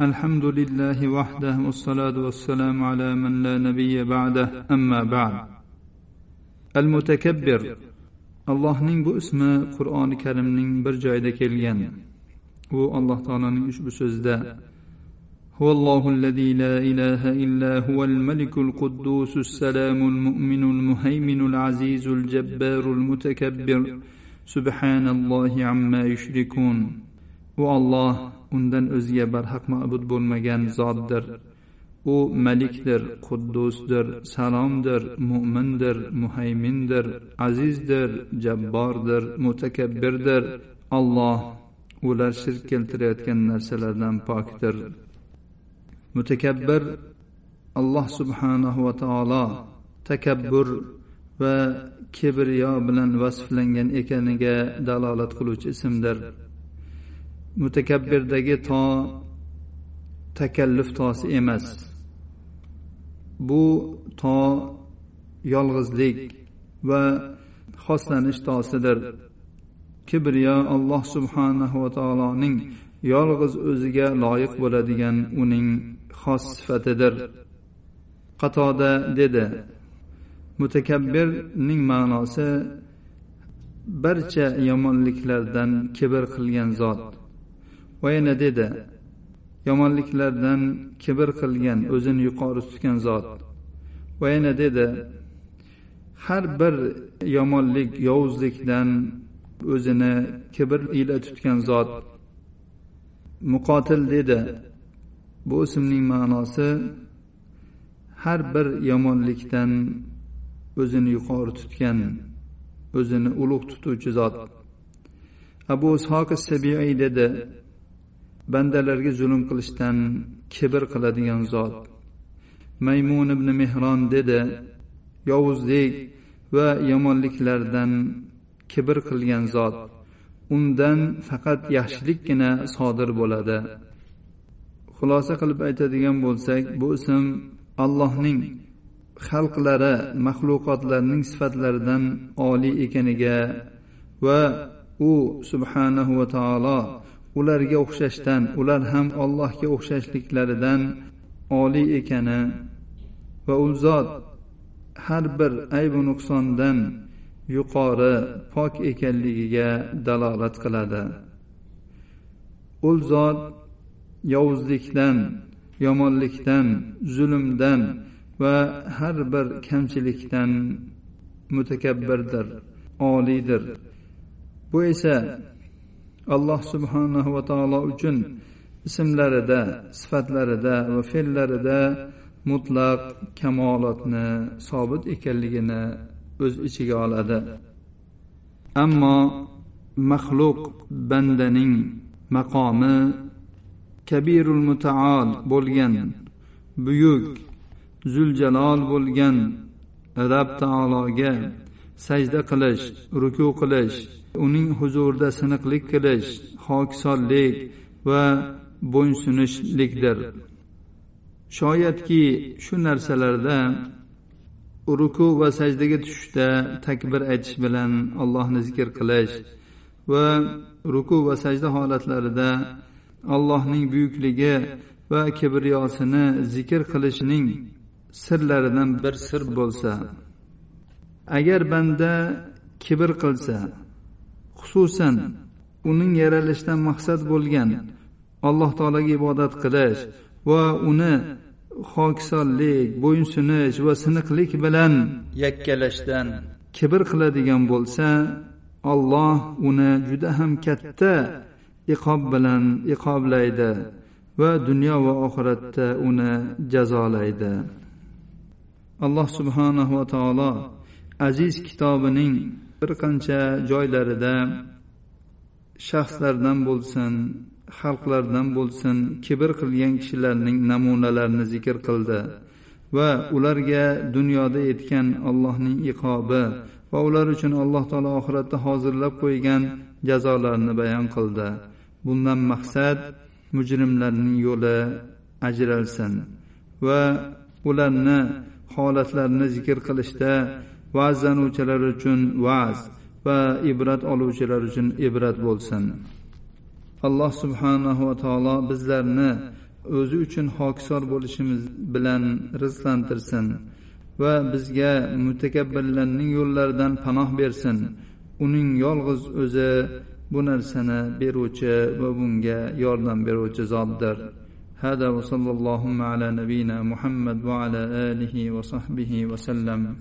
الحمد لله وحده والصلاة والسلام على من لا نبي بعده أما بعد المتكبر allohning bu ismi qur'oni karimning bir joyida kelgan u alloh taoloning ushbu so'zida هو الله الذي لا إله إلا هو الملك القدوس السلام المؤمن المهيمن العزيز الجبار المتكبر سبحان الله عما يشركون u olloh undan o'ziga barhaq ma'bud bo'lmagan zotdir. U malikdir quddusdir salomdir mo'mindir muhaymindir azizdir jabbordir mutakabbirdir. Olloh ular shirk keltirayotgan narsalardan pokdir. Mutakabbir alloh subhanahu va taolo takabbur va kibriyo bilan vasflangan ekaniga dalolat qiluvchi ismdir. Mutakabbirdagi to takalluf tosi emas. Bu to yolg'izlik va xoslanish tosidir. Kibriyo alloh subhanahu va taoloning yolg'iz o'ziga loyiq bo'ladigan uning xos sifatidir. Qatoda dedi mutakabbirning ma'nosi barcha yomonliklardan kibr qilgan zot. Va yana dedi. Yomonliklardan kibr qilgan o'zini yuqori tutgan zot. Va yana dedi. Har bir yomonlik yovuzlikdan o'zini kibr ila tutgan zot. Muqotil dedi. Bu ismning ma'nosi har bir yomonlikdan o'zini yuqori tutgan o'zini ulug' tutuvchi zot. Abu ishoq sabiiy dedi. Bandalarga zulm qilishdan kibr qiladigan zot. Maymun ibn mehron dedi yovuzlik va yomonliklardan kibr qilgan zot undan faqat yaxshilikgina sodir bo'ladi. Xulosa qilib aytadigan bo'lsak bu ism allohning xalqlari maxluqotlarning sifatlaridan oliy ekaniga va u subhanahu va taolo ularga o'xshashdan ular ham allohga o'xshashliklaridan oliy ekani va u zot har bir aybu nuqsondan yuqori pok ekanligiga dalolat qiladi. U zot yovuzlikdan yomonlikdan zulmdan va har bir kamchilikdan mutakabbirdir oliydir. Bu esa alloh subhanahu va taolo uchun ismlarida sifatlarida va fe'llarida mutlaq kamolotni sobit ekanligini o'z ichiga oladi. Ammo maxluq bandaning maqomi kabirul mutaol bo'lgan buyuk zuljalol bo'lgan rab taologa sajda qilish ruku qilish uning huzurida siniqlik qilish hokisorlik va bo'ysunishlikdir. Shoyatki shu narsalarda ruku va sajdaga tushishda takbir aytish bilan allohni zikr qilish va ruku va sajda holatlarida allohning buyukligi va kibriyosini zikr qilishning sirlaridan bir sir bo'lsa agar banda kibr qilsa xususan uning yaralishidan maqsad bo'lgan alloh taologa ibodat qilish va uni hokisorlik bo'ysunish va siniqlik bilan yakkalashdan kibr qiladigan bo'lsa olloh uni juda ham katta iqob bilan iqoblaydi va dunyo va oxiratda uni jazolaydi. Alloh subhanahu va taolo aziz kitobining bir qancha joylarida shaxslardan bo'lsin xalqlardan bo'lsin kibr qilgan kishilarning namunalarini zikr qildi va ularga dunyoda yetgan allohning iqobi va ular uchun alloh taolo oxiratda hozirlab qo'ygan jazolarni bayon qildi. Bundan maqsad mujrimlarning yo'li ajralsin va ularni holatlarini zikr qilishda va'zlanuvchilar uchun va'z va ibrat oluvchilar uchun ibrat bo'lsin alloh subhanahu va taolo bizlarni o'zi uchun hokisor bo'lishimiz bilan rizqlantirsin va bizga mutakabbirlarning yo'llaridan panoh bersin uning yolg'iz o'zi bu narsani beruvchi va bunga yordam beruvchi zotdir هذا وصلى اللهم على نبينا محمد وعلى آله وصحبه وسلم